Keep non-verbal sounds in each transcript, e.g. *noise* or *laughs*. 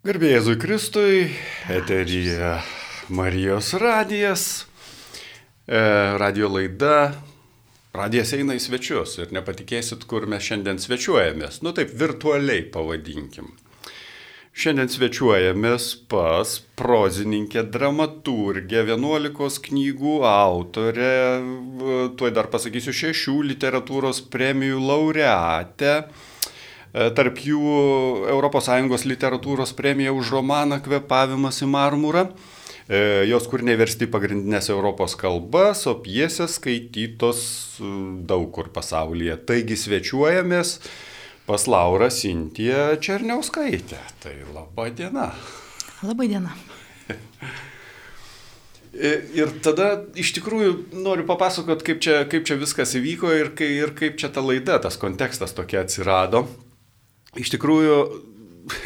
Garbėjai Jėzui Kristui, eteryje Marijos radijas, e, radio laida. Radijas eina į svečius ir nepatikėsit, kur mes šiandien svečiuojamės. Nu taip, virtualiai pavadinkim. Šiandien svečiuojamės pas prozininkę, dramaturgę, 11 knygų autorę, tuoj dar pasakysiu, šešių literatūros premijų laureatę tarp jų ES literatūros premija už romaną Kvepavimas į marmurą. E, jos kūriniai versti pagrindinės Europos kalbas, o pjesės skaitytos e, daug kur pasaulyje. Taigi svečiuojamės pas Laurą Sintiją Černiauskaitę. Tai laba diena. Labai diena. Ir tada iš tikrųjų noriu papasakot, kaip čia, kaip čia viskas įvyko ir, kai, ir kaip čia ta laida, tas kontekstas tokia atsirado. Iš tikrųjų,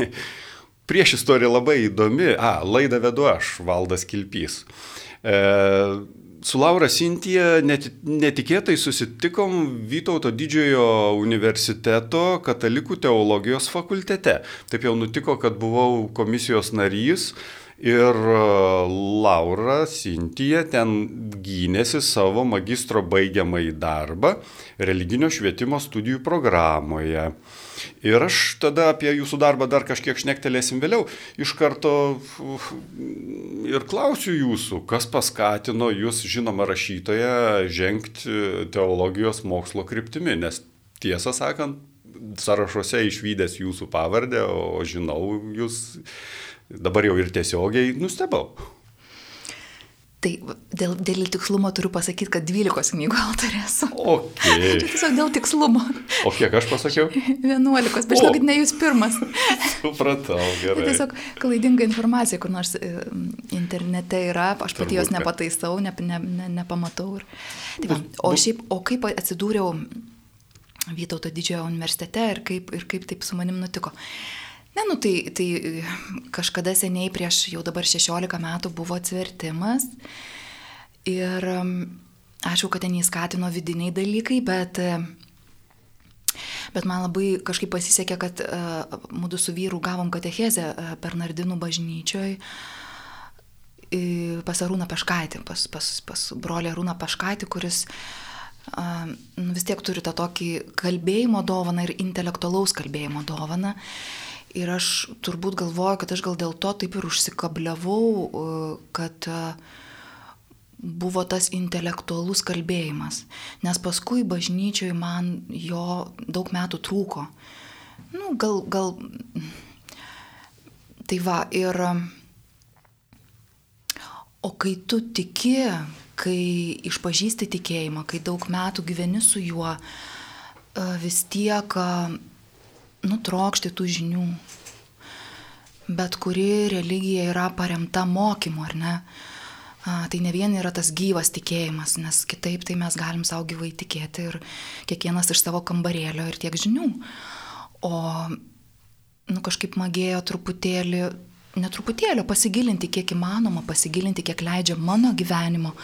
*laughs* prieš istorija labai įdomi. A, laidą vedu aš, Valdas Kilpys. E, su Laura Sintija net, netikėtai susitikom Vytauto didžiojo universiteto katalikų teologijos fakultete. Taip jau nutiko, kad buvau komisijos narys ir e, Laura Sintija ten gynėsi savo magistro baigiamąjį darbą religinio švietimo studijų programoje. Ir aš tada apie jūsų darbą dar kažkiek šnektelėsim vėliau. Iš karto ir klausiu jūsų, kas paskatino jūs, žinoma, rašytoje žengti teologijos mokslo kryptimi, nes tiesą sakant, sąrašuose išvykęs jūsų pavardę, o žinau jūs dabar jau ir tiesiogiai nustebau. Tai dėl, dėl tikslumo turiu pasakyti, kad 12 knygų autorė esu. Okay. Čia *laughs* tiesiog dėl tikslumo. O kiek aš pasakiau? *laughs* 11, bet žinokit, ne jūs pirmas. *laughs* Supratau, gerai. Tai tiesiog klaidinga informacija, kur nors e, internete yra, aš pati jos nepataisau, ne, ne, ne, nepamatau. Ir... Tai va, o šiaip, o kaip atsidūriau Vytauto didžiojo universitete ir kaip, ir kaip taip su manim nutiko. Ne, nu tai, tai kažkada seniai prieš jau dabar 16 metų buvo atsivertimas ir aišku, kad ten įskatino vidiniai dalykai, bet, bet man labai kažkaip pasisekė, kad uh, mūdu su vyru gavom katechezę uh, Bernardinų bažnyčioj pas Arūną Peškaitį, pas, pas, pas brolį Arūną Peškaitį, kuris uh, vis tiek turi tą tokį kalbėjimo dovaną ir intelektualaus kalbėjimo dovaną. Uh, Ir aš turbūt galvoju, kad aš gal dėl to taip ir užsikabliavau, e, kad e, buvo tas intelektualus kalbėjimas. Nes paskui bažnyčioj man jo daug metų trūko. Nu, gal, gal. Tai va, ir. O kai tu tiki, kai išpažįsti tikėjimą, kai daug metų gyveni su juo, e, vis tiek nutrokšti tų žinių. Bet kuri religija yra paremta mokymu, ar ne? A, tai ne vien yra tas gyvas tikėjimas, nes kitaip tai mes galim savo gyvai tikėti ir kiekvienas iš savo kambarėlio ir tiek žinių. O, nu kažkaip magėjo truputėlį, netruputėlį pasigilinti, kiek įmanoma, pasigilinti, kiek leidžia mano gyvenimo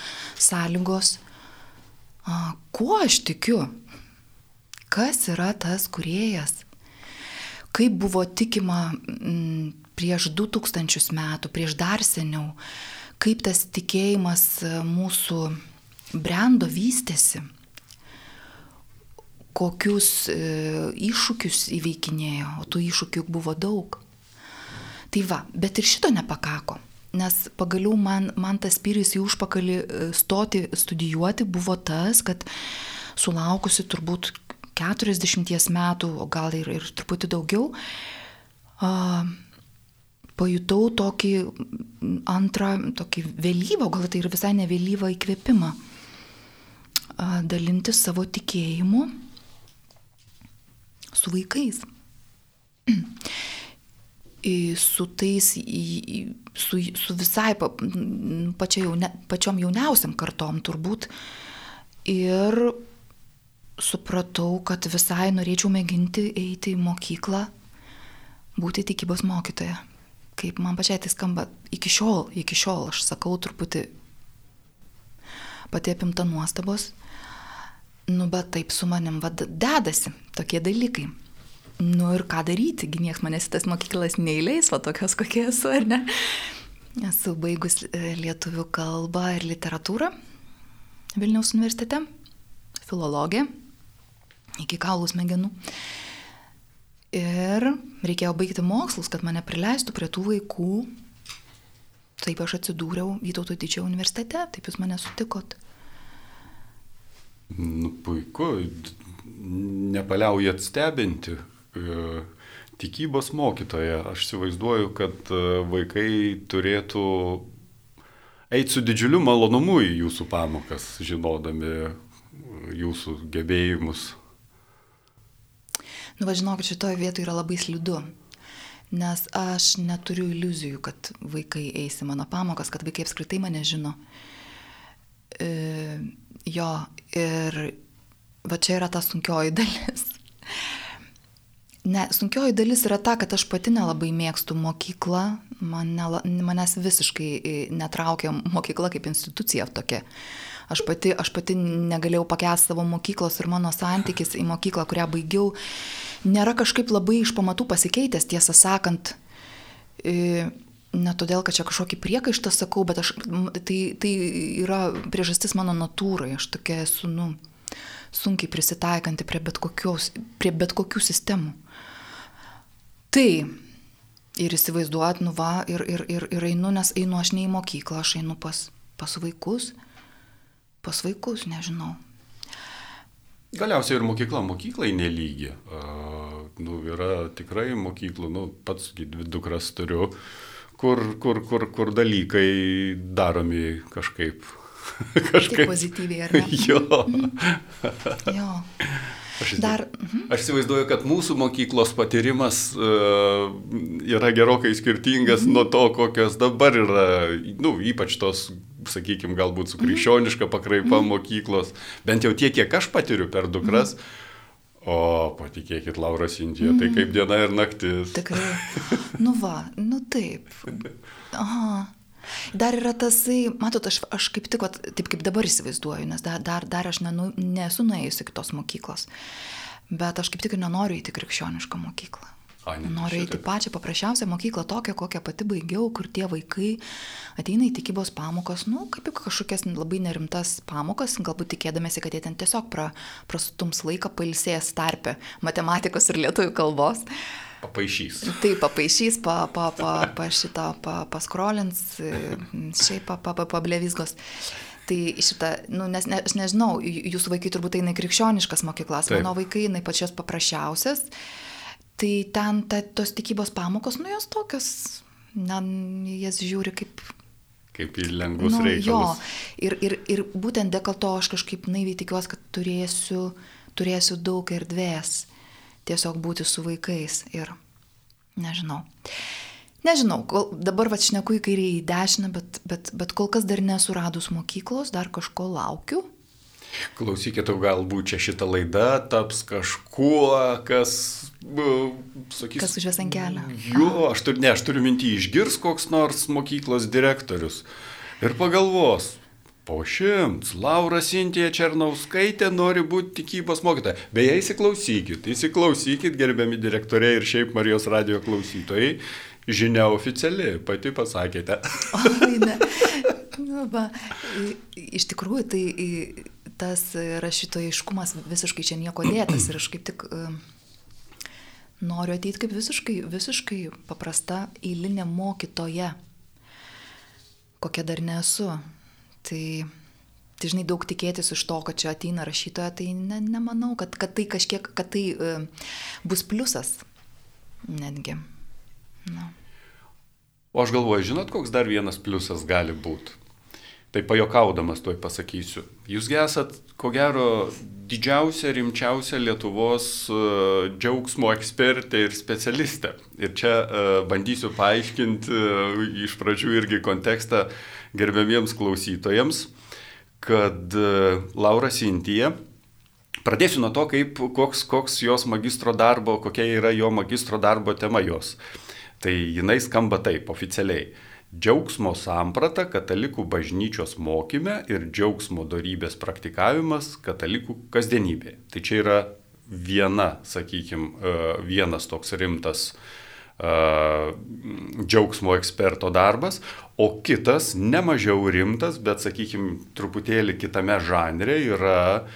sąlygos, a, kuo aš tikiu, kas yra tas kuriejas kaip buvo tikima m, prieš 2000 metų, prieš dar seniau, kaip tas tikėjimas e, mūsų brendo vystėsi, kokius e, iššūkius įveikinėjo, o tų iššūkių buvo daug. Tai va, bet ir šito nepakako, nes pagaliau man, man tas pyris į užpakalį e, stoti studijuoti buvo tas, kad sulaukusi turbūt 40 metų, o gal ir, ir truputį daugiau, a, pajutau tokį antrą, tokį vėlyvą, gal tai ir visai ne vėlyvą įkvėpimą, a, dalintis savo tikėjimu su vaikais. su tais, su, su visai pačia jaune, pačiom jauniausiam kartom turbūt. Ir supratau, kad visai norėčiau mėginti eiti į mokyklą, būti tikybos mokytoja. Kaip man pačiai tai skamba iki šiol, iki šiol aš sakau truputį pati apimta nuostabos, nu bet taip su manim vad dedasi tokie dalykai. nu ir ką daryti, gi niekas manęs į tas mokyklas neįleis, va tokios kokie esu, ar ne? Esu baigus e, lietuvių kalbą ir literatūrą Vilniaus universitete, filologė, iki kaulų smegenų. Ir reikėjo baigti mokslus, kad mane prileistų prie tų vaikų. Taip aš atsidūriau Vytauto didžiojo universitete, taip jūs mane sutikot. Nu, puiku, nepaliaujat stebinti. E, tikybos mokytoja, aš įsivaizduoju, kad e, vaikai turėtų eiti su didžiuliu malonumu į jūsų pamokas, žinodami jūsų gebėjimus. Nu, važinokit, šitoje vietoje yra labai slidu. Nes aš neturiu iliuzijų, kad vaikai eis į mano pamokas, kad vaikai apskritai mane žino. E, jo, ir va čia yra ta sunkioji *laughs* dalis. Ne, sunkioji dalis yra ta, kad aš pati nelabai mėgstu mokyklą, man nela, manęs visiškai e, netraukia mokykla kaip institucija tokia. Aš pati, aš pati negalėjau pakęsti savo mokyklos ir mano santykis į mokyklą, kurią baigiau, nėra kažkaip labai iš pamatų pasikeitęs, tiesą sakant. E, ne todėl, kad čia kažkokį priekaištą sakau, bet aš, tai, tai yra priežastis mano natūrai, aš tokia esu, nu, sunkiai prisitaikanti prie bet, kokios, prie bet kokių sistemų. Tai ir įsivaizduot, nu va, ir, ir, ir, ir einu, nes einu aš ne į mokyklą, aš einu pas, pas vaikus, pas vaikus, nežinau. Galiausiai ir mokykla mokyklai nelygi. Uh, nu, yra tikrai mokyklų, nu, pats dvi dukras turiu, kur, kur, kur, kur dalykai daromi kažkaip *laughs* Kažkaip Tik pozityviai, ar ne? *laughs* Jo. jo. Aš, Dar, mhm. aš įsivaizduoju, kad mūsų mokyklos patyrimas uh, yra gerokai skirtingas mhm. nuo to, kokios dabar yra, nu, ypač tos, sakykime, galbūt su mhm. krikščioniška pakraipa mhm. mokyklos, bent jau tiek, kiek aš patiriu per dukras. Mhm. O patikėkit, Lauras Indija, tai mhm. tai kaip diena ir naktis. Tikrai. *laughs* Nu va, nu taip. Aha. Dar yra tasai, matot, aš, aš kaip tik, vat, taip kaip dabar įsivaizduoju, nes dar, dar, dar aš nenu, nesu nuėjusi kitos mokyklos, bet aš kaip tik ir nenoriu įti krikščionišką mokyklą. A, ne, Noriu eiti pačią paprasčiausią mokyklą, tokią, kokią pati baigiau, kur tie vaikai ateina į tikybos pamokas, nu, kaip į kažkokias labai nerimtas pamokas, galbūt tikėdamėsi, kad jie ten tiesiog pra, prastums laiką pailsėjęs tarpę matematikos ir lietuvių kalbos. Papaišys. Taip, papaišys, pa, pa, pa, pa šitą, pa, paskrolins, šiaip pa, pa, pa, pablevizgos. Tai šitą, nu, nes ne, aš nežinau, jūsų vaikai turbūt eina į krikščioniškas mokyklas, Taip. mano vaikai eina pačios paprasčiausias. Tai ten ta, tos tikybos pamokos, nu jos tokios, na, jas žiūri kaip kaip į lengvus nu, reikalus. Jo, ir, ir, ir būtent dėl to aš kažkaip naiviai tikiuosi, kad turėsiu, turėsiu daug erdvės tiesiog būti su vaikais ir nežinau. Nežinau, kol, dabar va šneku į kairį į dešinę, bet, bet, bet kol kas dar nesuradus mokyklos, dar kažko laukiu. Klausykit, galbūt čia šita laida taps kažkuo, kas, sakys. Kas užves ant kelio. Jo, aš, tur, ne, aš turiu mintį, išgirs koks nors mokyklos direktorius ir pagalvos, Po šimts, Laura Sintija Černauskaitė nori būti tikybos mokytoja. Beje, įsiklausykit, įsiklausykit, gerbiami direktoriai ir šiaip Marijos radio klausytojai. Žinia oficiali, pati pasakėte. Oi, ne. Nu, va, iš tikrųjų, tai tas rašytojiškumas visiškai čia nieko dėtas ir aš kaip tik uh, noriu ateiti kaip visiškai, visiškai paprasta eilinė mokytoja, kokia dar nesu. Tai, tai žinai, daug tikėtis iš to, kad čia ateina rašytoja, tai ne, nemanau, kad, kad tai kažkiek, kad tai uh, bus pliusas netgi. Na. O aš galvoju, žinot, koks dar vienas pliusas gali būti? Tai pajokaudamas tuoj pasakysiu. Jūsgi esat, ko gero, didžiausia, rimčiausia Lietuvos uh, džiaugsmo ekspertė ir specialistė. Ir čia uh, bandysiu paaiškinti uh, iš pradžių irgi kontekstą gerbiamiems klausytojams, kad Laura Sintija Pradėsiu nuo to, kaip, koks, koks jos magistro darbo, kokia yra jo magistro darbo tema jos. Tai jinai skamba taip oficialiai Džiaugsmo samprata katalikų bažnyčios mokyme ir džiaugsmo darybės praktikavimas katalikų kasdienybėje. Tai čia yra viena, sakykime, vienas toks rimtas uh, džiaugsmo eksperto darbas, o kitas, nemažiau rimtas, bet, sakykime, truputėlį kitame žanre yra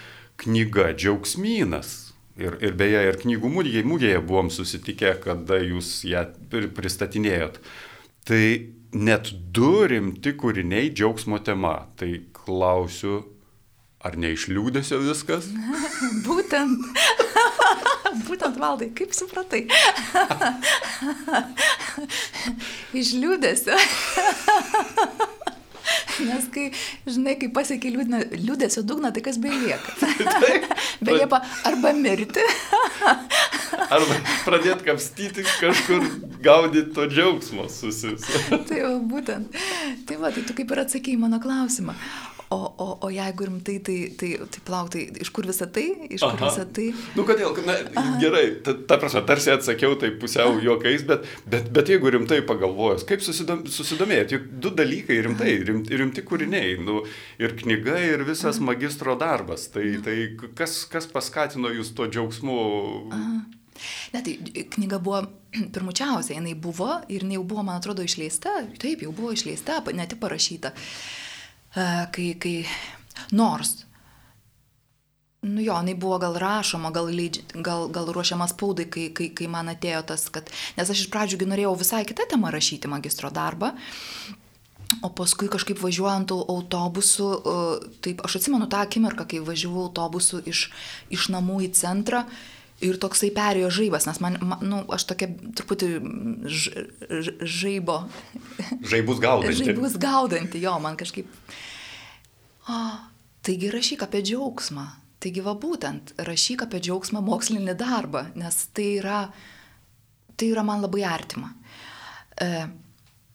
knyga Džiaugsmynas. Ir, ir beje, ir knygų mūgėje, mūgėje buvom susitikę, kada jūs ją pristatinėjot. Tai net du rimti kūriniai džiaugsmo tema. Tai klausiu, ar neišliūdėsio viskas? *laughs* Būtent. *laughs* Būtent valdai, kaip supratai? *laughs* Išliūdėsio. Nes kai, žinai, kai pasiekia liūdėsio dugną, tai kas belieka? Belieka arba mirti. Arba pradėti kapstyti kažkur, gaudyti to džiaugsmo susis. tai va, būtent. Tai va, tai tu kaip ir atsakėjai mano klausimą. O, o, o jeigu rimtai, tai, tai, tai plauk, tai iš kur visą tai? Iš kur Aha. visą tai? Nu kodėl, na, gerai, ta, ta prasme, tarsi atsakiau tai pusiau juokais, bet, bet, bet jeigu rimtai pagalvojus, kaip susidom, susidomėjot, juk du dalykai rimtai, rimti, rimti kūriniai, nu, ir knyga, ir visas magistro darbas, tai, tai kas, kas paskatino jūs to džiaugsmu? Ne, tai knyga buvo *clears throat* pirmučiausia, jinai buvo ir jinai jau buvo, man atrodo, išleista, taip, jau buvo išleista, ne tik parašyta, E, kai, kai nors, nu jo, jinai buvo gal rašoma, gal, leidž, gal, gal ruošiama spaudai, kai, kai, kai man atėjo tas, kad, nes aš iš pradžiųgi norėjau visai kitą temą rašyti magistro darbą, O paskui kažkaip važiuojant au- autobusu, e, taip, aš atsimenu tą akimirką, kai važiavau autobusu iš, iš namų į centrą ir toksai perėjo žaibas, nes man, man nu, aš tokia truputį ž, ž, žaibo, Žaibus gaudai. žaibus gaudanti, jo, man kažkaip. O, taigi rašyk apie džiaugsmą. Taigi va būtent, rašyk apie džiaugsmą mokslinį darbą, nes tai yra, tai yra man labai artima. E,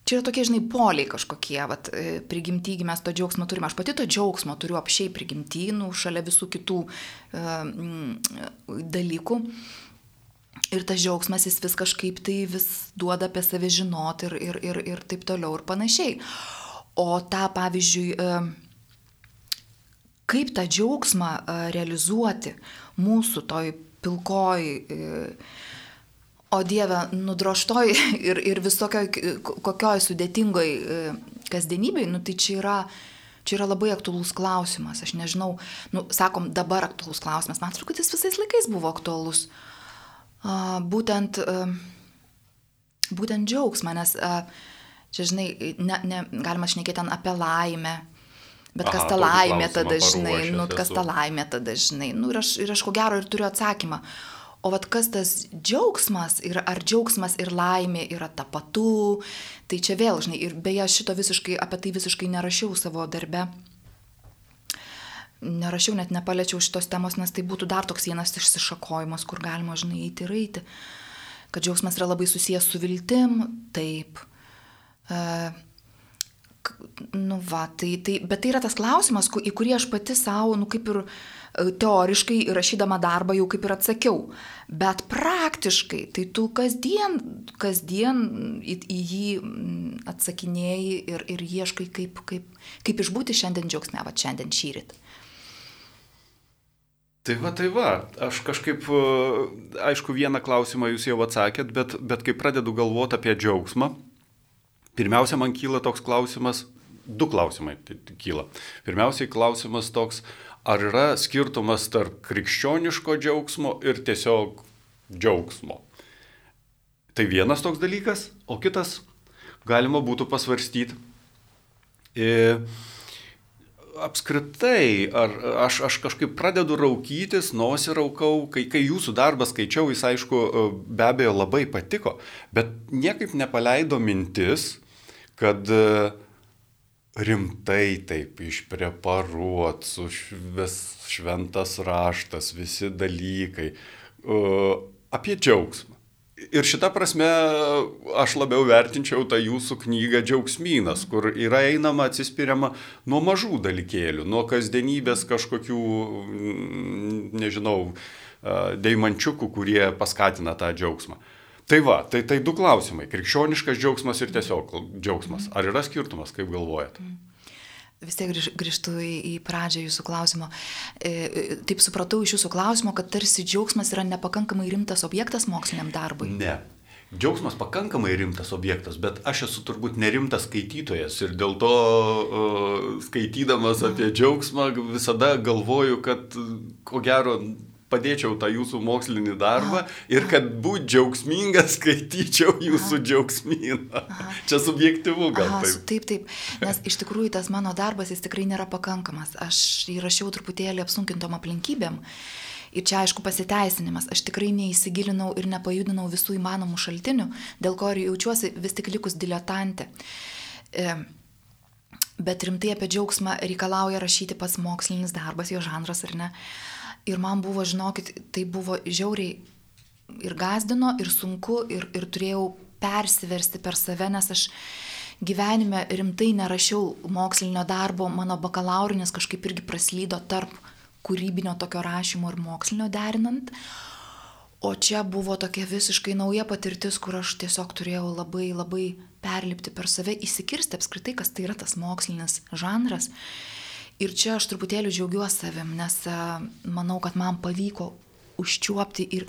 Čia yra tokie, žinai, poliai kažkokie, vat, e, prigimtygi mes to džiaugsmo turime. Aš pati to džiaugsmo turiu apšiai prigimtynų, šalia visų kitų mm, dalykų. Ir tas džiaugsmas jis vis kažkaip tai vis duoda apie save žinot ir, ir, ir, ir taip toliau ir panašiai. O tą, pavyzdžiui, e, kaip tą džiaugsmą e, realizuoti mūsų toj pilkoj, e, o Dieve, nudroštoj *laughs* ir, ir visokioj kokioj sudėtingoj e, kasdienybei, nu tai čia yra, čia yra labai aktuolus klausimas. Aš nežinau, nu, sakom, dabar aktuolus klausimas, man atrodo, kad jis visais laikais buvo aktuolus. Būtent, e, būtent džiaugsmą, nes a, čia, žinai, ne, ne, galima šnekėti ten apie laimę. Bet Aha, kas ta laimė tada, žinai, nu, kas ta laimė tada, žinai. Nu, ir, aš, ir aš ko gero ir turiu atsakymą. O vad kas tas džiaugsmas ir ar džiaugsmas ir laimė yra tapatu, tai čia vėl, žinai, ir beje, šito visiškai, apie tai visiškai nerašiau savo darbe. Nerašiau, net nepaliečiau šitos temos, nes tai būtų dar toks vienas išsišakojimas, kur galima, žinai, eiti ir eiti. Kad džiaugsmas yra labai susijęs su viltim, taip. K- nu va, tai, tai, bet tai yra tas klausimas, į kurį aš pati savo, nu kaip ir e, teoriškai rašydama darbą jau kaip ir atsakiau. Bet praktiškai, tai tu kasdien, kasdien į, į jį mm, atsakinėjai ir, ir ieškai, kaip, kaip, kaip išbūti šiandien džiaugsme, va šiandien šyrit. Tai va, tai va, aš kažkaip, e, aišku, vieną klausimą jūs jau atsakėt, bet, bet kai pradedu galvoti apie džiaugsmą, pirmiausia, man kyla toks klausimas, du klausimai tai- tai kyla. Pirmiausiai klausimas toks, ar yra skirtumas tarp krikščioniško džiaugsmo ir tiesiog džiaugsmo. Tai vienas toks dalykas, o kitas galima būtų pasvarstyti. E, apskritai, ar aš, aš kažkaip pradedu raukytis, nosį raukau, kai, kai jūsų darbą skaičiau, jis aišku be abejo labai patiko, bet niekaip nepaleido mintis, kad e, rimtai taip išpreparuot, su vis šventas raštas, visi dalykai, apie džiaugsmą. Ir šitą prasme aš labiau vertinčiau tą jūsų knygą Džiaugsmynas, kur yra einama atsispiriama nuo mažų dalykėlių, nuo kasdienybės kažkokių, mm, nežinau, deimančiukų, kurie paskatina tą džiaugsmą. Tai va, tai, tai du klausimai. Krikščioniškas džiaugsmas ir tiesiog džiaugsmas. Ar yra skirtumas, kaip galvojat? vis tiek grįžtu į, į pradžią jūsų klausimo. E, e, taip supratau iš jūsų klausimo, kad tarsi džiaugsmas yra nepakankamai rimtas objektas moksliniam darbui. Ne. Džiaugsmas pakankamai rimtas objektas, bet aš esu turbūt nerimtas skaitytojas ir dėl to uh, skaitydamas apie džiaugsmą visada galvoju, kad ko gero padėčiau tą jūsų mokslinį darbą ir kad būt džiaugsmingas skaityčiau jūsų aha, džiaugsmyną. Aha. Čia subjektivu gal aha, taip. Taip, taip. Nes iš tikrųjų tas mano darbas jis tikrai nėra pakankamas. Aš jį rašiau truputėlį apsunkintom aplinkybėm. Ir čia aišku pasiteisinimas, aš tikrai neįsigilinau ir nepajudinau visų įmanomų šaltinių, dėl ko ir jaučiuosi vis tik likus diletantė. E, bet rimtai apie džiaugsmą reikalauja rašyti pats mokslinis darbas, jo žanras ar ne. Ir man buvo, žinokit, tai buvo žiauriai ir gazdino, ir sunku, ir, ir turėjau persiversti per save, nes aš gyvenime rimtai nerašiau mokslinio darbo, mano bakalaurinis kažkaip irgi praslydo tarp kūrybinio tokio rašymo ir mokslinio derinant. O čia buvo tokia visiškai nauja patirtis, kur aš tiesiog turėjau labai labai perlipti per save, įsikirsti apskritai, kas tai yra tas mokslinis žanras Ir čia aš truputėlį džiaugiuosi savim, nes e, manau, kad man pavyko užčiuopti ir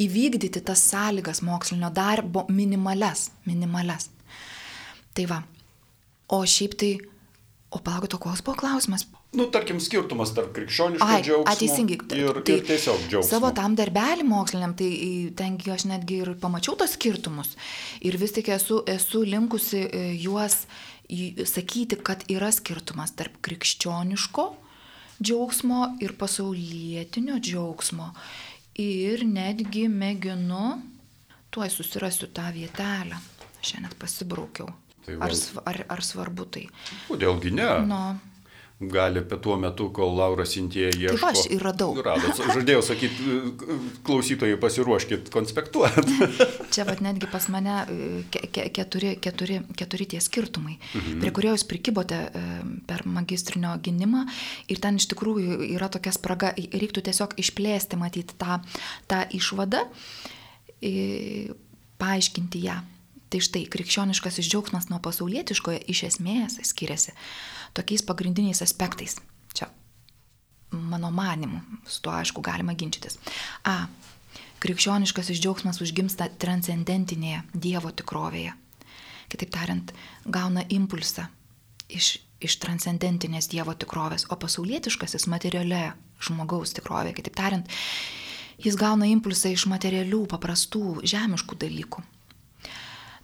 įvykdyti tas sąlygas mokslinio darbo minimales, minimales. Tai va. O šiaip tai, o palaukit, o koks buvo klausimas? Nu, tarkim, skirtumas tarp krikščioniško džiaugsmo ateisingai, ir, tai, ir tiesiog džiaugsmo. Savo tam darbelį moksliniam, tai tengi aš netgi ir pamačiau tos skirtumus. Ir vis tik esu, esu linkusi e, juos sakyti, kad yra skirtumas tarp krikščioniško džiaugsmo ir pasaulietinio džiaugsmo. Ir netgi mėginu, tuoj susirasiu tą vietelę. Šiandien pasibraukiau. Tai ar, ar, ar svarbu tai? Kodėlgi ne? Nu, gali tuo metu, kol Laura Sintėje ieško. Taip aš ir radau. Radot. Žadėjau sakyti, klausytojai pasiruoškit konspektuoti. *laughs* Čia vad netgi pas mane ke keturi, keturi, keturi tie skirtumai, mhm. prie kurio jūs prikibote per magistrinio gynimą ir ten iš tikrųjų yra tokia spraga, reiktų tiesiog išplėsti, matyti tą, tą išvadą, paaiškinti ją. Tai štai, krikščioniškasis džiaugsmas nuo pasaulietiškojo iš esmės skiriasi tokiais pagrindiniais aspektais. Čia mano manimu, su tuo aišku galima ginčytis. A. Krikščioniškasis džiaugsmas užgimsta transcendentinėje Dievo tikrovėje. Kitaip tariant, gauna impulsą iš, iš transcendentinės Dievo tikrovės, o pasaulietiškasis materialioje žmogaus tikrovėje. Kitaip tariant, jis gauna impulsą iš materialių, paprastų, žemiškų dalykų.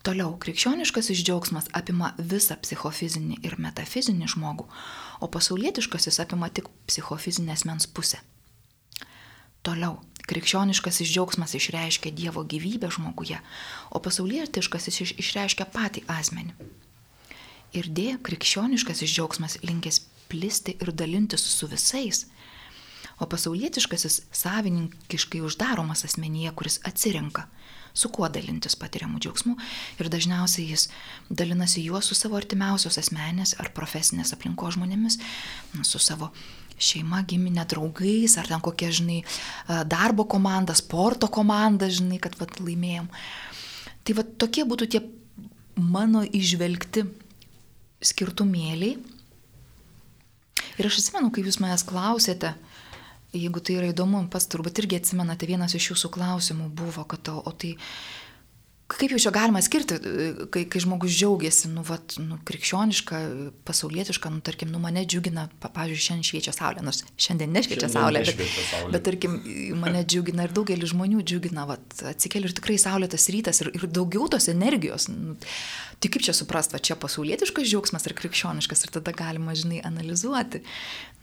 Toliau, krikščioniškasis džiaugsmas apima visą psichofizinį ir metafizinį žmogų, o pasaulietiškasis apima tik psichofizinės mens pusę. Toliau, krikščioniškasis džiaugsmas išreiškia Dievo gyvybę žmoguje, o pasaulietiškasis iš, išreiškia patį asmenį. Ir D, krikščioniškasis džiaugsmas linkęs plisti ir dalintis su visais, o pasaulietiškasis savininkiškai uždaromas asmenyje, kuris atsirenka su kuo dalintis patiriamų džiaugsmų ir dažniausiai jis dalinasi juos su savo artimiausios asmenės ar profesinės aplinkos žmonėmis, su savo šeima, giminė, draugais, ar ten kokia, žinai, darbo komanda, sporto komanda, žinai, kad vat, laimėjom. Tai vat tokie būtų tie mano išvelgti skirtumėliai. Ir aš atsimenu, kai jūs manęs klausėte, Jeigu tai yra įdomu, pas turbūt irgi atsimenate, vienas iš jūsų klausimų buvo, kad o, o tai kaip jau čia galima skirti, kai, kai žmogus džiaugiasi, nu, vat, nu, krikščioniška, pasaulietiška, nu, tarkim, nu, mane džiugina, pavyzdžiui, šiandien šviečia saulė, nors šiandien nešviečia šiandien saulė, bet, saulė. bet, tarkim, mane džiugina ir daugelis žmonių džiugina, vat, atsikeli ir tikrai saulėtas rytas ir, ir daugiau tos energijos. Nu, tai kaip čia suprast, va čia pasaulietiškas džiaugsmas ar krikščioniškas ir tada galima, žinai, analizuoti.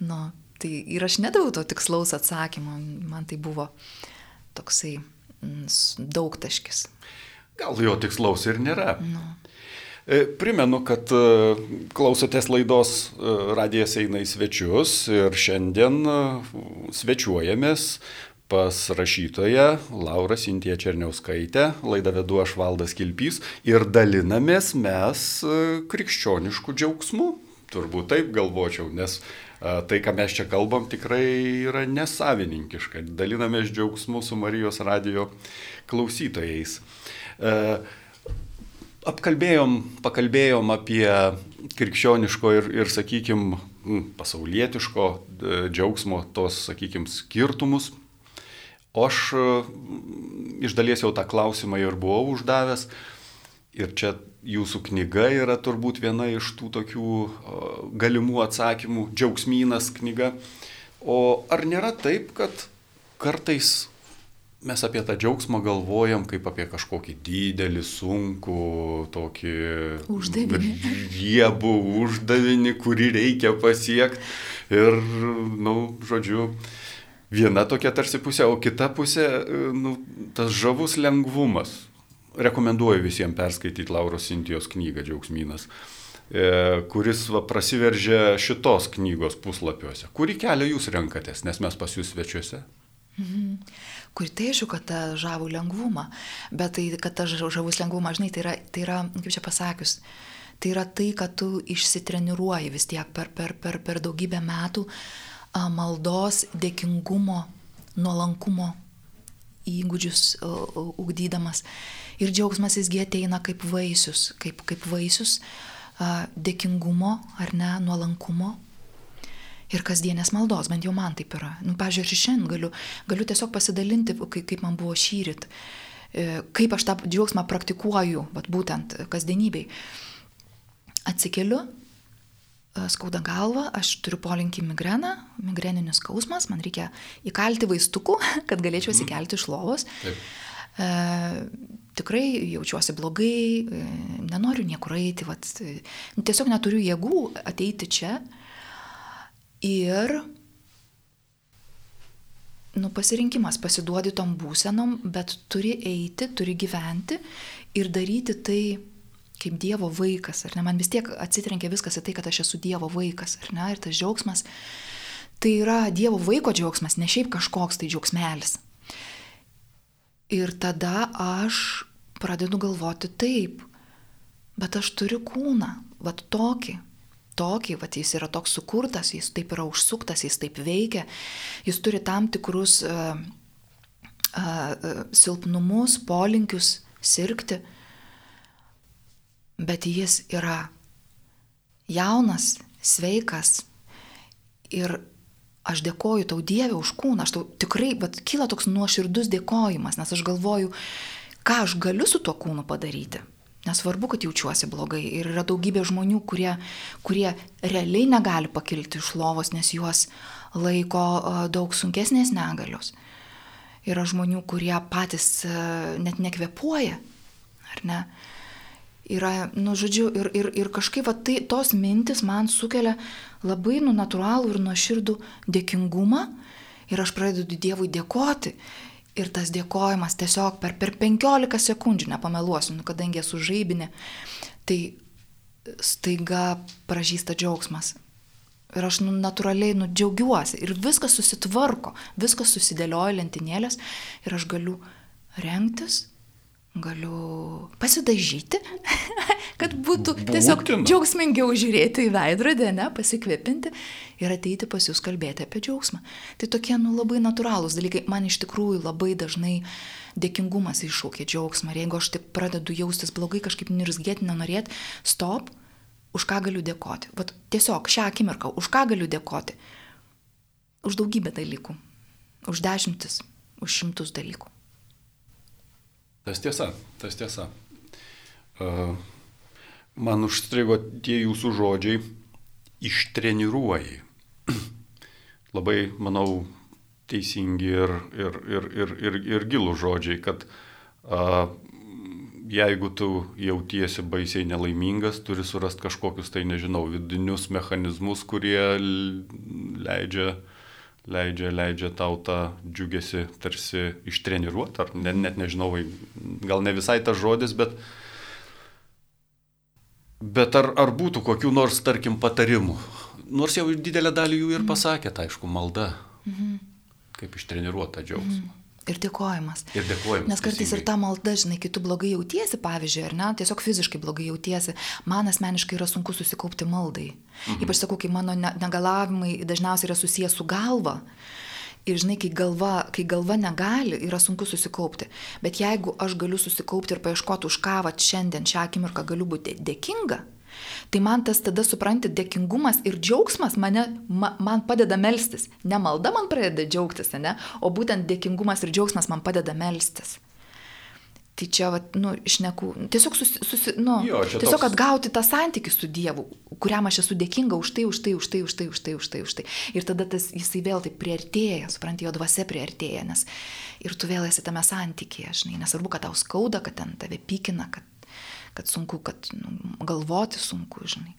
Nu, Tai ir aš nedaviau to tikslaus atsakymo, man tai buvo toksai mm, daugtaškis. Gal jo tikslaus ir nėra. Nu. E, primenu, kad e, klausotės laidos e, Radijas eina į svečius ir šiandien svečiuojamės pas rašytoją Laurą Sintė Černiauskaitę, laidą vedu aš Valdas Kilpys ir dalinamės mes krikščioniškų džiaugsmų, turbūt taip galvočiau, nes tai, ką mes čia kalbam, tikrai yra nesavininkiška. Dalinamės džiaugsmu su Marijos radio klausytojais. Apkalbėjom, pakalbėjom apie krikščioniško ir, ir sakykime, pasaulietiško džiaugsmo, tos, sakykime, skirtumus. O aš iš dalies jau tą klausimą ir buvau uždavęs. Ir čia jūsų knyga yra turbūt viena iš tų tokių galimų atsakymų, džiaugsmynas knyga. O ar nėra taip, kad kartais mes apie tą džiaugsmą galvojam kaip apie kažkokį didelį, sunkų, tokį uždavinį. Riebų uždavinį, kurį reikia pasiekti. Ir, na, nu, žodžiu, viena tokia tarsi pusė, o kita pusė, nu, tas žavus lengvumas. Rekomenduoju visiems perskaityti Lauros Sintijos knygą Džiaugsmynas e, kuris va, prasiveržia šitos knygos puslapiuose. Kurį kelią jūs renkatės, nes mes pas jūs svečiuose? Mhm kuri tai aišku, kad tą žavų lengvumą, bet tai, kad tas žavus lengvumas, žinai, tai yra, tai yra, kaip čia pasakius, tai yra tai, kad tu išsitreniruoji vis tiek per, per, per, per daugybę metų a, maldos, dėkingumo, nuolankumo įgūdžius ugdydamas. Ir džiaugsmas jisgi ateina kaip vaisius, kaip, kaip vaisius dėkingumo ar ne, nuolankumo ir kasdienės maldos, bent jau man taip yra. Nu, pažiūrėjau, ir šiandien galiu, galiu tiesiog pasidalinti, kaip, man buvo šyrit, e, kaip aš tą džiaugsmą praktikuoju, vat, būtent kasdienybei. Atsikeliu, e, skauda galva, aš turiu polinkį migreną, migreninis skausmas, man reikia įkalti vaistukų, *laughs* kad galėčiau mhm. įsikelti iš lovos. Taip. E, tikrai jaučiuosi blogai, e, nenoriu niekur eiti, vat, tiesiog neturiu jėgų ateiti čia Ir nu, pasirinkimas pasiduodi tom būsenom, bet turi eiti, turi gyventi ir daryti tai kaip Dievo vaikas, ar ne? Man vis tiek atsitrenkia viskas į tai, kad aš esu Dievo vaikas, ar ne? Ir tas džiaugsmas, tai yra Dievo vaiko džiaugsmas, ne šiaip kažkoks tai džiaugsmelis. Ir tada aš pradedu galvoti taip, bet aš turiu kūną, vad tokį, tokį, va, jis yra toks sukurtas, jis taip yra užsuktas, jis taip veikia, jis turi tam tikrus uh, uh, silpnumus, polinkius sirgti, bet jis yra jaunas, sveikas ir aš dėkoju tau Dievę už kūną, aš tau tikrai, bet kyla toks nuoširdus dėkojimas, nes aš galvoju, ką aš galiu su tuo kūnu padaryti. Nesvarbu, kad jaučiuosi blogai. Ir yra daugybė žmonių, kurie, kurie realiai negali pakilti iš lovos, nes juos laiko daug sunkesnės negalios. Yra žmonių, kurie patys net nekvepuoja, ar ne? Yra, nu, žodžiu, ir, ir, ir kažkaip va, tai, tos mintis man sukelia labai nu, natūralų ir nuoširdų dėkingumą ir aš pradedu Dievui dėkoti ir tas dėkojimas tiesiog per, per 15 sekundžių, nepameluosiu, nu, kadangi esu žaibinė, tai staiga pražįsta džiaugsmas. Ir aš nu, natūraliai nu, džiaugiuosi ir viskas susitvarko, viskas susidėlioja lentynėlės ir aš galiu rengtis, galiu pasidažyti, *laughs* kad būtų tiesiog Būtina. džiaugsmingiau žiūrėti į veidrodį, ne, pasikvėpinti ir ateiti pas jūs kalbėti apie džiaugsmą. Tai tokie, nu, labai natūralūs dalykai. Man iš tikrųjų labai dažnai dėkingumas iššaukia džiaugsmą. Ir jeigu aš tik pradedu jaustis blogai, kažkaip nirzgėti, nenorėti, stop, už ką galiu dėkoti. Vat tiesiog šią akimirką, už ką galiu dėkoti. Už daugybę dalykų. Už dešimtis, už šimtus dalykų. Tas tiesa, tas tiesa. Man užstrigo tie jūsų žodžiai ištreniruoji. *clears throat* Labai, manau, teisingi ir, ir, ir, ir, ir, ir gilų žodžiai, kad a, jeigu tu jautiesi baisiai nelaimingas, turi surasti kažkokius tai, nežinau, vidinius mechanizmus, kurie leidžia leidžia, leidžia tau tą džiugesi tarsi ištreniruoti, ar net, net nežinau, gal ne visai tas žodis, bet, bet ar, ar būtų kokių nors, tarkim, patarimų. Nors jau didelę dalį jų ir pasakėt, aišku, malda. Mhm. Kaip ištreniruota džiaugsmą. Mhm. Ir dėkojimas. Ir dėkojimas. Nes kartais teisingai. ir ta malda, žinai, kai tu blogai jautiesi, pavyzdžiui, ar ne, tiesiog fiziškai blogai jautiesi, man asmeniškai yra sunku susikaupti maldai. Mhm. Ypač sakau, kai mano negalavimai dažniausiai yra susijęs su galva. Ir žinai, kai galva, kai galva negali, yra sunku susikaupti. Bet jeigu aš galiu susikaupti ir paieškoti, už ką va šiandien šią akimirką galiu būti dėkinga, Tai man tas tada supranti, dėkingumas ir džiaugsmas mane, ma, man padeda melstis. Ne malda man pradeda džiaugtis, ne, o būtent dėkingumas ir džiaugsmas man padeda melstis. Tai čia, va, nu, išneku, tiesiog, susi, susi, nu, Jo, tiesiog toks- atgauti tą santykių su Dievu, kuriam aš esu dėkinga už tai, už tai, už tai, už tai, už tai, už tai, už tai. Ir tada tas, jisai vėl taip priartėja, supranti, jo dvasia priartėja, nes ir tu vėl esi tame santykėje, žinai, nesvarbu, kad tau skauda, kad ten tave pykina, kad, kad sunku, kad nu, galvoti sunku, žinai.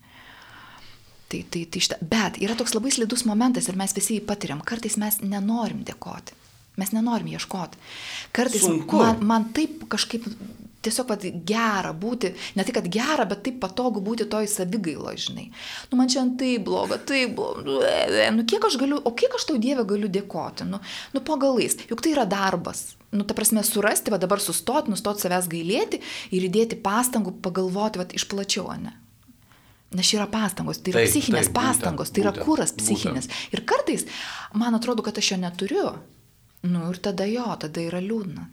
Tai, tai, tai šitą. Bet yra toks labai slidus momentas ir mes visi jį patiriam. Kartais mes nenorim dėkoti. Mes nenorim ieškoti. Kartais Sunku. man, man taip kažkaip tiesiog vat, gera būti, ne tai, kad gera, bet taip patogu būti toj savigailo, žinai. Nu, man šiandien tai bloga, tai bloga. Nu, kiek aš galiu, o kiek aš tau Dievę galiu dėkoti? Nu, nu pagalais, juk tai yra darbas. Nu, ta prasme, surasti, va dabar sustoti, nustoti savęs gailėti ir įdėti pastangų, pagalvoti, va, iš plačiau, ne? Nes čia yra pastangos, tai yra Taip, psichinės taip, būtent, pastangos, tai yra būtent, kuras būtent. psichinis. Ir kartais man atrodo, kad aš jo neturiu. Nu ir tada jo, tada yra liūdna.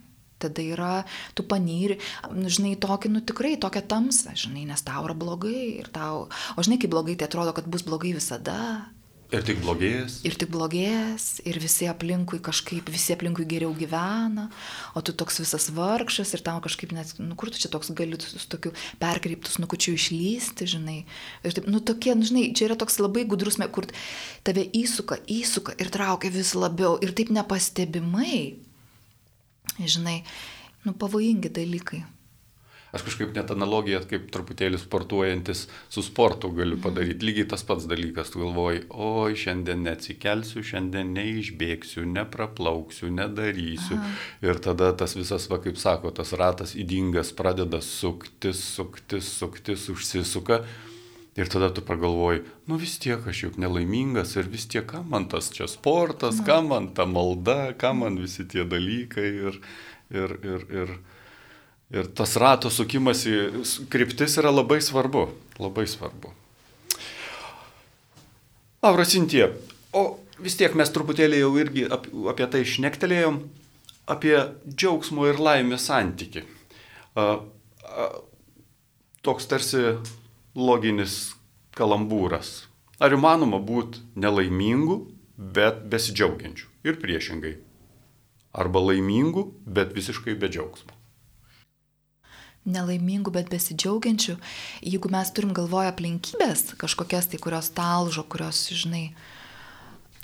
Tada yra, tu panyri, nu, žinai, tokį, nu tikrai, tokią tamsą, žinai, nes tau yra blogai ir tau, o žinai, kaip blogai, tai atrodo, kad bus blogai visada. Ir tik blogės. Ir tik blogės, ir visi aplinkui kažkaip, visi aplinkui geriau gyvena, o tu toks visas vargšas ir tau kažkaip net, nu kur tu čia toks gali su tokiu perkreiptus nukučiu išlysti, žinai. Ir taip, nu tokie, nu, žinai, čia yra toks labai gudrus, kur tave įsuka, įsuka ir traukia vis labiau ir taip nepastebimai, žinai, nu pavojingi dalykai. Aš kažkaip net analogiją, kaip truputėlį sportuojantis su sportu galiu padaryti. Lygiai tas pats dalykas, tu galvoji, oi, šiandien neatsikelsiu, šiandien neišbėgsiu, nepraplauksiu, nedarysiu. Aha. Ir tada tas visas, va kaip sako, tas ratas įdingas pradeda suktis, suktis, suktis, užsisuka. Ir tada tu pagalvoji, nu vis tiek aš juk nelaimingas ir vis tiek, kam man tas čia sportas, kam man ta malda, kam man visi tie dalykai. Ir, ir, ir, ir, ir tas rato sukimas į kryptis yra labai svarbu. Labai svarbu. Laura Sintė, o vis tiek mes truputėlį jau irgi ap, apie tai šnektelėjom, apie džiaugsmo ir laimės santyki. Toks tarsi loginis kalambūras. Ar įmanoma būti nelaimingu, bet besidžiaugiančiu? Ir priešingai. Arba laimingu, bet visiškai be džiaugsmo. nelaimingų, bet besidžiaugiančių, jeigu mes turim galvoje aplinkybės, kažkokias tai, kurios talžo, kurios, žinai,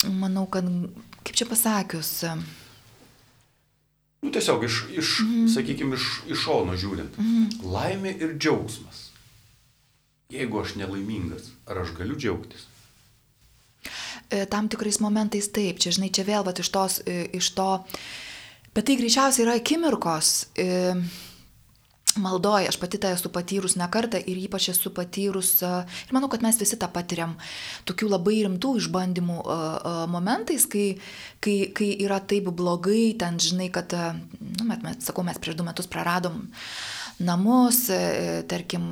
manau, kad, kaip čia pasakius, Nu, tiesiog iš, iš mm. sakykime, iš, iš šono žiūrint. Mm. Laimė ir džiaugsmas. Jeigu aš nelaimingas, ar aš galiu džiaugtis? e, tam tikrais momentais taip, čia, žinai, čia vėl, bet iš, tos, e, iš to, bet tai greičiausiai yra akimirkos. E, Maldoja, aš pati tą esu patyrus ne kartą ir ypač esu patyrus, ir manau, kad mes visi tą patiriam, tokių labai rimtų išbandymų momentais, kai, kai, kai yra taip blogai, ten žinai, kad, nu, met, met, sakau, mes prieš du metus praradom namus, e, tarkim,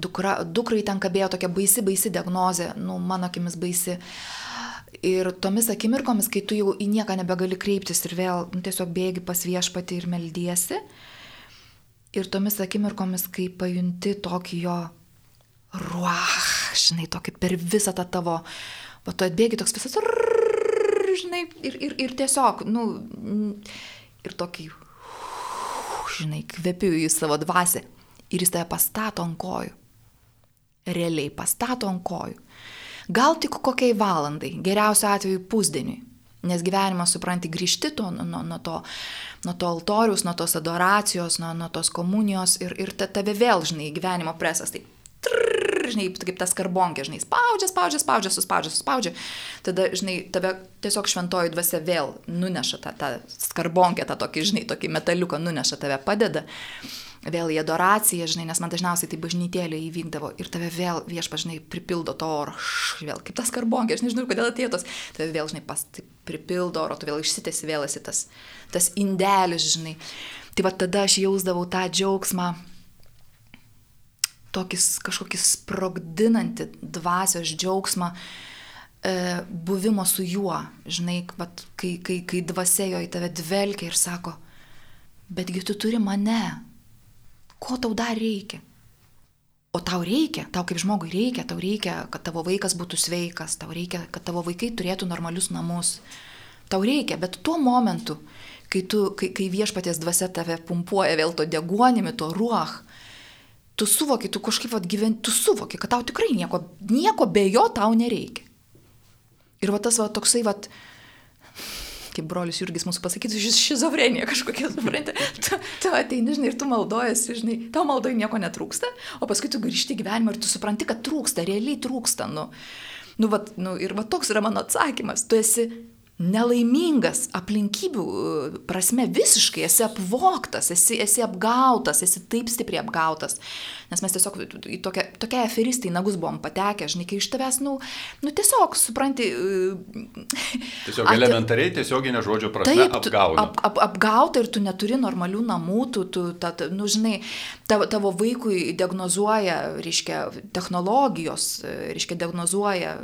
dukra, dukrai ten kabėjo tokia baisi, baisi diagnozė, nu, mano akimis baisi. Ir tomis akimirkomis, kai tu jau į nieką nebegali kreiptis ir vėl nu, tiesiog bėgi pas viešpatį ir meldiesi, ir tomis akimirkomis, kai pajunti tokį jo ruah, žinai, tokį per visą tą tavo, o tu atbėgi toks visas, rrrr, žinai, ir, ir, ir tiesiog, nu, ir tokį, žinai, kvepiu į savo dvasę ir jis tave pastato ant kojų. Realiai pastato ant kojų. Gal tik kokiai valandai, geriausiu atveju pusdieniui. Nes gyvenimą supranti grįžti to, nuo, nuo, nuo, to, nuo to altorius, nuo tos adoracijos, nuo, nuo tos komunijos ir, ir ta, tave vėl, žinai, gyvenimo presas. Tai trrr, žinai, kaip tas karbonkė, žinai, spaudžia, spaudžia, spaudžia, suspaudžia, suspaudžia. Tada, žinai, tave tiesiog šventoji dvasia vėl nuneša tą, tą skarbonkę, tą tokį, žinai, tokį metaliuką nuneša, tave padeda. Vėl į adoraciją, žinai, nes man dažniausiai tai bažnytėlė įvykdavo ir tave vėl viešpažinai pripildo to oro, š, vėl kaip tas karbonkė, aš nežinau, kodėl atėjo tos, tave vėl, žinai, pas, tai pripildo oro, tu vėl išsitėsi, vėl esi tas, tas indelis, žinai. Tai va tada aš jausdavau tą džiaugsmą, tokį kažkokį sprogdinantį dvasios džiaugsmą e, buvimo su juo, žinai, vat, kai, kai, kai dvasia jo į tave dvelkia ir sako, betgi tu turi mane, ko tau dar reikia? O tau reikia, tau kaip žmogui reikia, tau reikia, kad tavo vaikas būtų sveikas, tau reikia, kad tavo vaikai turėtų normalius namus. Tau reikia, bet tuo momentu, kai, tu, kai, kai viešpatės dvasia tave pumpuoja vėl to deguonimi, to ruoch, tu suvoki, tu kažkaip atgyventi, tu suvoki, kad tau tikrai nieko, nieko be jo tau nereikia. Ir va tas va toksai va, kaip brolius Jurgis mūsų pasakytų, šis šizofrenija kažkokia, suprantate, tu, tu ateini, žinai, ir tu maldojas, žinai, tau maldoj nieko netrūksta, o paskui tu grįžti į gyvenimą ir tu supranti, kad trūksta, realiai trūksta, nu. Nu, va, nu, ir va toks yra mano atsakymas, tu esi nelaimingas aplinkybių e, prasme visiškai, esi apvoktas, esi, esi apgautas, esi taip stipriai apgautas. Nes mes tiesiog į tokią, tokią aferistą į nagus buvom patekę, žinai, kai iš tavęs, nu, nu tiesiog, supranti. *laughs* Tiesiog at, elementariai, tiesioginė žodžio prasme taip, apgauta. Ap, ap, apgauta ir tu neturi normalių namų, tu, tu ta, ta, nu, žinai, tavo, tavo vaikui diagnozuoja, reiškia, technologijos, reiškia, diagnozuoja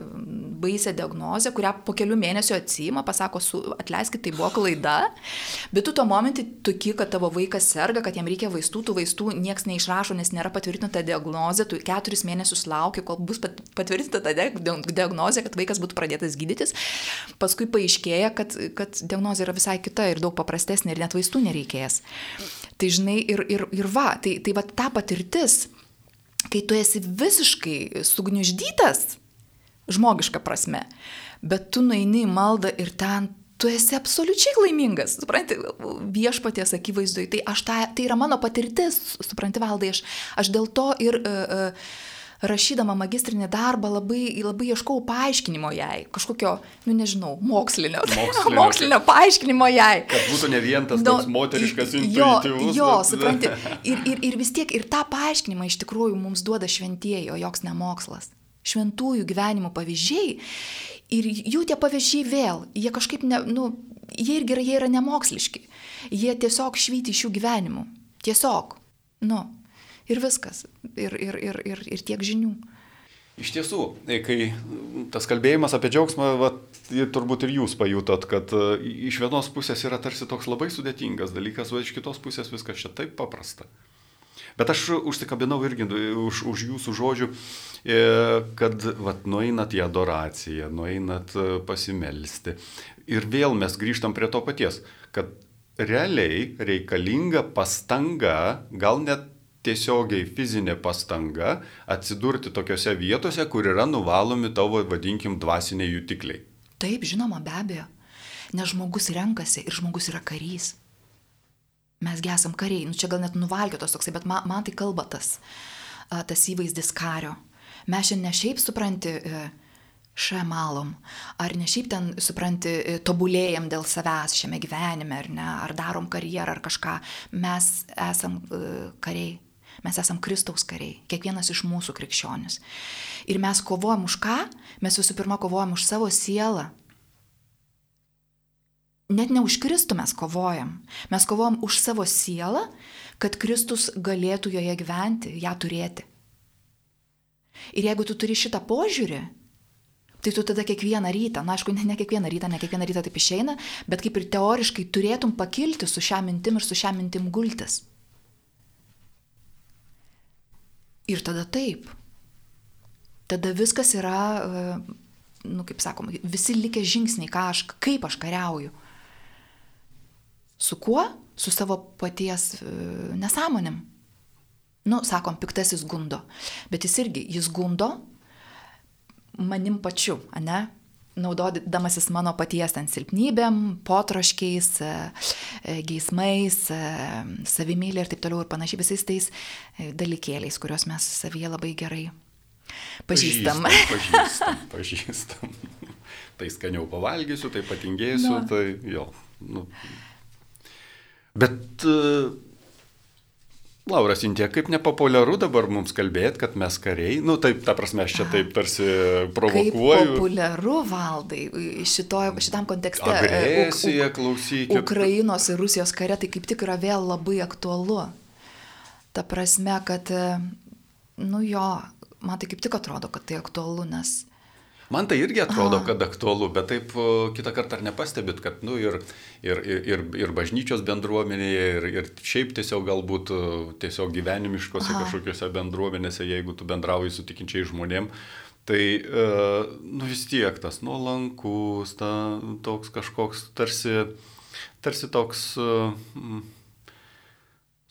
baisę diagnozę, kurią po kelių mėnesių atsima, pasako, su, atleiskit, tai buvo klaida, bet tu tuo momentu toki, kad tavo vaikas serga, kad jam reikia vaistų, tų vaistų niekas neišrašo, nes nėra patvirtinta diagnozė, tu keturis mėnesius lauki, kol bus patvirtinta ta diagnozė, kad vaikas būtų pradėtas gydytis, paskui paaiškėja, kad, kad diagnozė yra visai kita ir daug paprastesnė ir net vaistų nereikės. Tai žinai, ir, ir, ir va, tai, tai va ta patirtis, kai tu esi visiškai sugniuždytas, žmogiška prasme. Bet tu nueini į maldą ir ten tu esi absoliučiai laimingas, supranti, viešpaties akivaizdui. Tai, ta, tai yra mano patirtis, supranti, valdai, aš, aš dėl to ir uh, uh, rašydama magistrinį darbą labai, labai ieškau paaiškinimo jai, kažkokio, nu nežinau, mokslinio, *laughs* mokslinio, mokslinio paaiškinimo jai. Kad būtų ne vien tas no, toks moteriškas intuityvus. Jo, jo bet... supranti, *laughs* ir, ir, ir vis tiek, ir tą paaiškinimą iš tikrųjų mums duoda šventieji, o joks nemokslas šventųjų gyvenimo pavyzdžiai ir jų tie pavyzdžiai vėl, jie kažkaip, ne, nu, jie irgi yra, jie yra nemoksliški, jie tiesiog švyti iš jų gyvenimų, tiesiog, nu, ir viskas, ir, ir, ir, ir, ir tiek žinių. Iš tiesų, kai tas kalbėjimas apie džiaugsmą, va, turbūt ir jūs pajutot, kad e, iš vienos pusės yra tarsi toks labai sudėtingas dalykas, o iš kitos pusės viskas čia taip paprasta. Bet aš užsikabinau irgi už, už jūsų žodžių, e, kad vat, nueinat į adoraciją, nueinat e, pasimelsti. Ir vėl mes grįžtam prie to paties, kad realiai reikalinga pastanga, gal net tiesiogiai fizinė pastanga atsidurti tokiuose vietose, kur yra nuvalomi tavo, vadinkim, dvasiniai jutikliai. Taip, žinoma, be abejo. Nes žmogus renkasi ir žmogus yra karys mes gesam kariai, nu čia gal net nuvalkėtos toksai, bet man, man tai kalba tas, tas įvaizdis kario. Mes šiandien ne šiaip supranti e, šemalom, ar ne šiaip ten supranti e, tobulėjam dėl savęs šiame gyvenime, ar ne, ar darom karjerą, ar kažką, mes esam e, kariai. Mes esam Kristaus kariai, kiekvienas iš mūsų krikščionis. Ir mes kovojam už ką? Mes visų pirma kovojam už savo sielą, net ne už Kristų mes kovojam. Mes kovojam už savo sielą, kad Kristus galėtų joje gyventi, ją turėti. Ir jeigu tu turi šitą požiūrį, tai tu tada kiekvieną rytą, na aišku, ne, ne kiekvieną rytą, ne kiekvieną rytą taip išeina, bet kaip ir teoriškai turėtum pakilti su šią mintim ir su šią mintim gultis. Ir tada taip. Tada viskas yra, e, nu kaip sakoma, visi likę žingsniai, ką aš, kaip aš kariauju. Su kuo? Su savo paties e, nesąmonėm. Nu, sakom, piktasis gundo. Bet jis irgi, jis gundo manim pačiu, ne? naudodamasis mano paties ten silpnybėm, potroškiais, e, e, geismais, savimylė ir taip toliau ir panašiai visais tais dalykėliais, kuriuos mes savyje labai gerai pažįstam. Pažįstam, *laughs* pažįstam. tai skaniau pavalgysiu, tai patingėsiu, no. tai jo. Nu, Bet, uh, Laura Sintė, kaip nepopuliaru dabar mums kalbėti, kad mes kariai, nu taip, ta prasme, aš čia taip tarsi provokuoju. Kaip populiaru valdai šito, šitam kontekste. E, Agresija, klausykit. Ukrainos ir Rusijos kare tai kaip tik yra vėl labai aktualu. Ta prasme, kad, e, nu jo, man tai kaip tik atrodo, kad tai aktualu, nes Man tai irgi atrodo, Aha. kad aktualu, bet taip kitą kartą ar nepastebit, kad, nu, ir, ir, ir, ir bažnyčios bendruomenėje, ir, ir šiaip tiesiog galbūt tiesiog gyvenimiškose Aha. kažkokiose bendruomenėse, jeigu tu bendrauji su tikinčiai žmonėm, tai, nu, vis tiek tas nuolankus, ta, toks kažkoks tarsi, tarsi toks...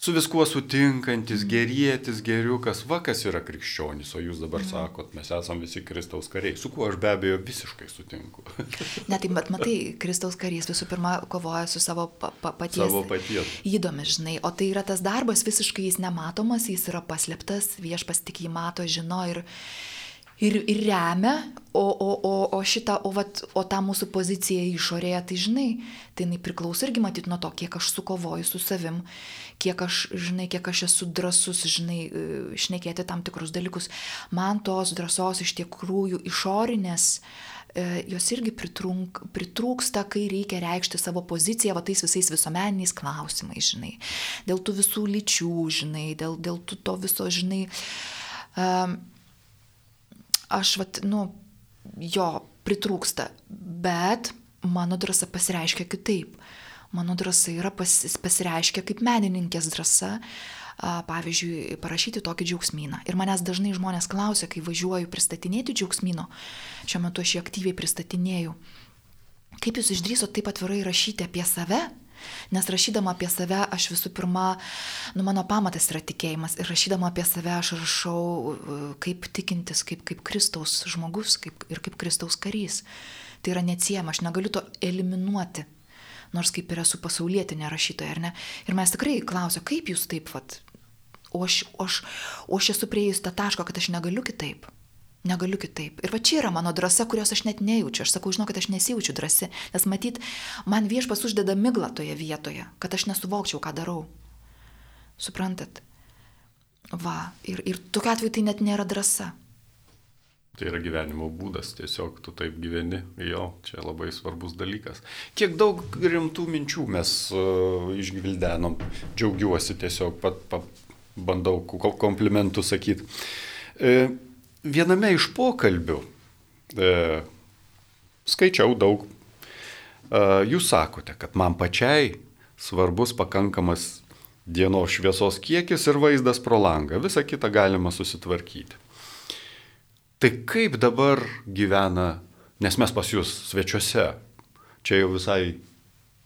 Su viskuo sutinkantis, gerėtis, geriukas, va kas yra krikščionis, o jūs dabar mhm. sakot, mes esame visi Kristaus kariai, su kuo aš be abejo visiškai sutinku. *laughs* Ne, tai bet matai, Kristaus karys visų pirma kovoja su savo pa, pa, paties. Savo paties. Įdomis, žinai, o tai yra tas darbas visiškai jis nematomas, jis yra paslėptas, viešpas tik jį mato, žino ir ir, ir remia, o, o, o, o šitą, o, vat, o tą mūsų poziciją išorėje, tai žinai, tai jinai priklauso irgi matyti nuo to, kiek aš sukovoju su savim, kiek aš, žinai, kiek aš esu drasus, žinai, šnekėti tam tikrus dalykus. Man tos drąsos iš tikrųjų išorinės, e, jos irgi pritrunk, pritrūksta, kai reikia reikšti savo poziciją, va tais visais visuomeniniais klausimais, žinai, dėl tų visų lyčių, žinai, dėl, dėl to viso, žinai. Aš, vat, nu, jo pritrūksta, bet mano drąsa pasireiškia kitaip. Mano drąsa yra pas, pasireiškia kaip menininkės drąsa, pavyzdžiui, parašyti tokį džiaugsmyną. Ir manęs dažnai žmonės klausia, kai važiuoju pristatinėti džiaugsmyno, šiuo metu aš jį aktyviai pristatinėjau, kaip jūs išdrįsote taip atvirai rašyti apie save, Nes rašydama apie save, aš visų pirma, nu mano pamatas yra tikėjimas ir rašydama apie save aš rašau kaip tikintis, kaip, kaip Kristaus žmogus kaip, ir kaip Kristaus karys. Tai yra neatsiema, aš negaliu to eliminuoti, nors kaip ir esu pasaulietinė rašytoja, ar ne? Ir mes tikrai klausia, kaip jūs taip, vat, o aš, o aš, o aš esu prieėjus tą tašką, kad aš negaliu kitaip. Negaliu kitaip. Ir va čia yra mano drąsa, kurios aš net nejaučiu. Aš sakau, žinau, kad aš nesijaučiu drąsi, nes matyt, man viešpas uždeda miglą toje vietoje, kad aš nesuvokčiau, ką darau. Suprantat? Va, ir, ir tokiu atveju tai net nėra drąsa. Tai yra gyvenimo būdas, tiesiog tu taip gyveni, jo, čia labai svarbus dalykas. Kiek daug rimtų minčių mes uh, išgvildenom, džiaugiuosi tiesiog, pat, pat bandau komplimentų sakyti. E, viename iš pokalbių e, skaičiau daug. E, jūs sakote, kad man pačiai svarbus pakankamas dienos šviesos kiekis ir vaizdas pro langą. Visą kitą galima susitvarkyti. Tai kaip dabar gyvena, nes mes pas jūs svečiuose, čia jau visai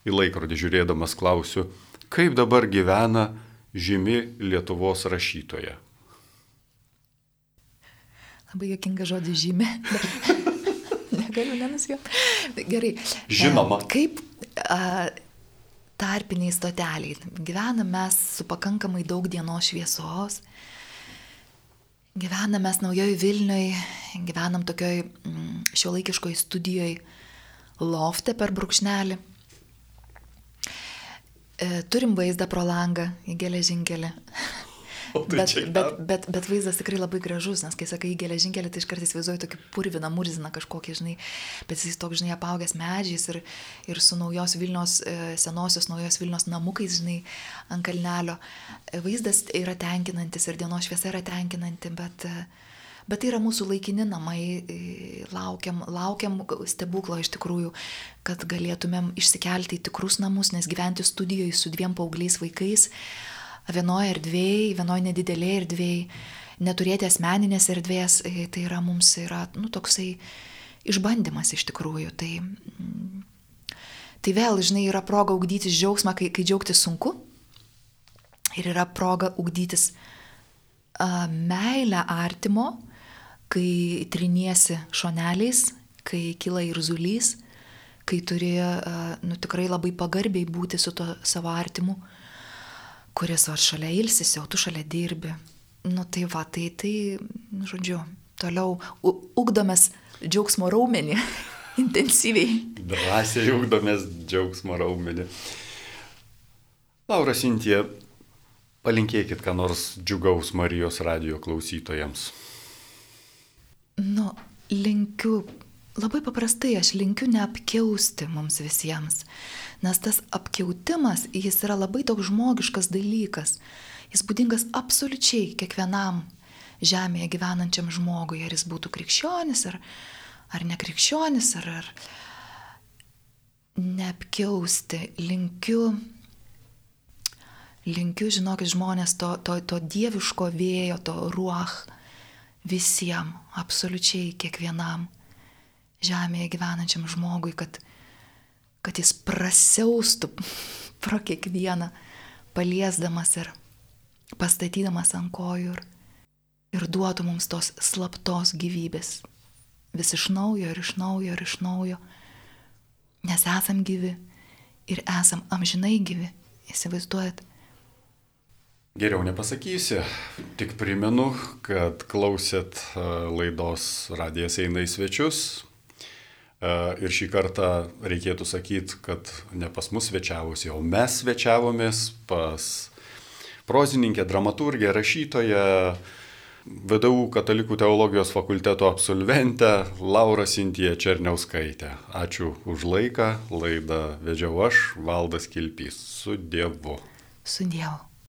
į laikrodį žiūrėdamas klausiu, kaip dabar gyvena žymi Lietuvos rašytoja? Labai jokinga žodį žymė. *laughs* Negaliu nenusijoti. Gerai. Žinoma. Kaip a, tarpiniai stoteliai. Gyvename mes su pakankamai daug dienos šviesos. Gyvename mes naujoji Vilniui, gyvenam tokioj mm, šiuolaikiškoj studijoje lofte per brūkšnelį. E, turim vaizdą pro langą į geležinkelį. *laughs* Tai bet, bet, bet, bet vaizdas tikrai labai gražus, nes kai sakai geležinkelį, tai iš kartais įsivaizduoju tokį purviną murziną kažkokį, žinai, bet jis toks, žinai, apaugęs medžiais ir, ir su naujos Vilnios, e, senosios naujos Vilnios namukais, žinai, ant kalnelio. E, vaizdas yra tenkinantis ir dienos šviesa yra tenkinanti, bet... E, bet tai yra mūsų laikini namai, laukiam, laukiam stebuklo iš tikrųjų, kad galėtumėm išsikelti į tikrus namus, nes gyventi studijoje su dviem paaugliais vaikais, vienoje erdvėje, vienoje nedidelėje erdvėje, neturėti asmeninės erdvės, e, tai yra mums yra, nu, toksai išbandymas iš tikrųjų. Tai, mm, tai vėl, žinai, yra proga ugdytis džiaugsmą, kai, kai džiaugtis sunku. Ir yra proga ugdytis a, meilę artimo, kai triniesi šoneliais, kai kyla ir zulys, kai turi, a, nu, tikrai labai pagarbiai būti su to savo artimu kuris va šalia ilsisi, o tu šalia dirbi. Nu tai va, tai tai, žodžiu, toliau ugdomės džiaugsmo raumenį *laughs* intensyviai. Drąsiai ugdomės džiaugsmo raumenį. Laura Sintija, palinkėkit ką nors džiugaus Marijos radio klausytojams. Nu, linkiu, labai paprastai aš linkiu neapkiausti mums visiems. Nes tas apkeutimas, jis yra labai toks žmogiškas dalykas. Jis būdingas absoliučiai kiekvienam žemėje gyvenančiam žmogui, ar jis būtų krikščionis, ar, ar nekrikščionis, ar, ar neapkiausti. Linkiu, linkiu, žinokit, žmonės to, to, to dieviško vėjo, to ruoch visiems, absoliučiai kiekvienam žemėje gyvenančiam žmogui, kad, kad jis prasiaustų pro kiekvieną, paliesdamas ir pastatydamas ant kojų ir, ir duotų mums tos slaptos gyvybės. Vis iš naujo ir iš naujo ir iš naujo. Nes esam gyvi ir esam amžinai gyvi. Įsivaizduojat? Geriau nepasakysi, tik primenu, kad klausėt e, laidos Radijas eina į svečius. E, ir šį kartą reikėtų sakyti, kad ne pas mus svečiavosi, o mes svečiavomės pas prozininkę, dramaturgę, rašytoją, VDU katalikų teologijos fakulteto absolventę Laura Sintija Černiauskaitė. Ačiū už laiką, laidą vedžiau aš, Valdas Kilpys. Su Dievu. Su Dievu.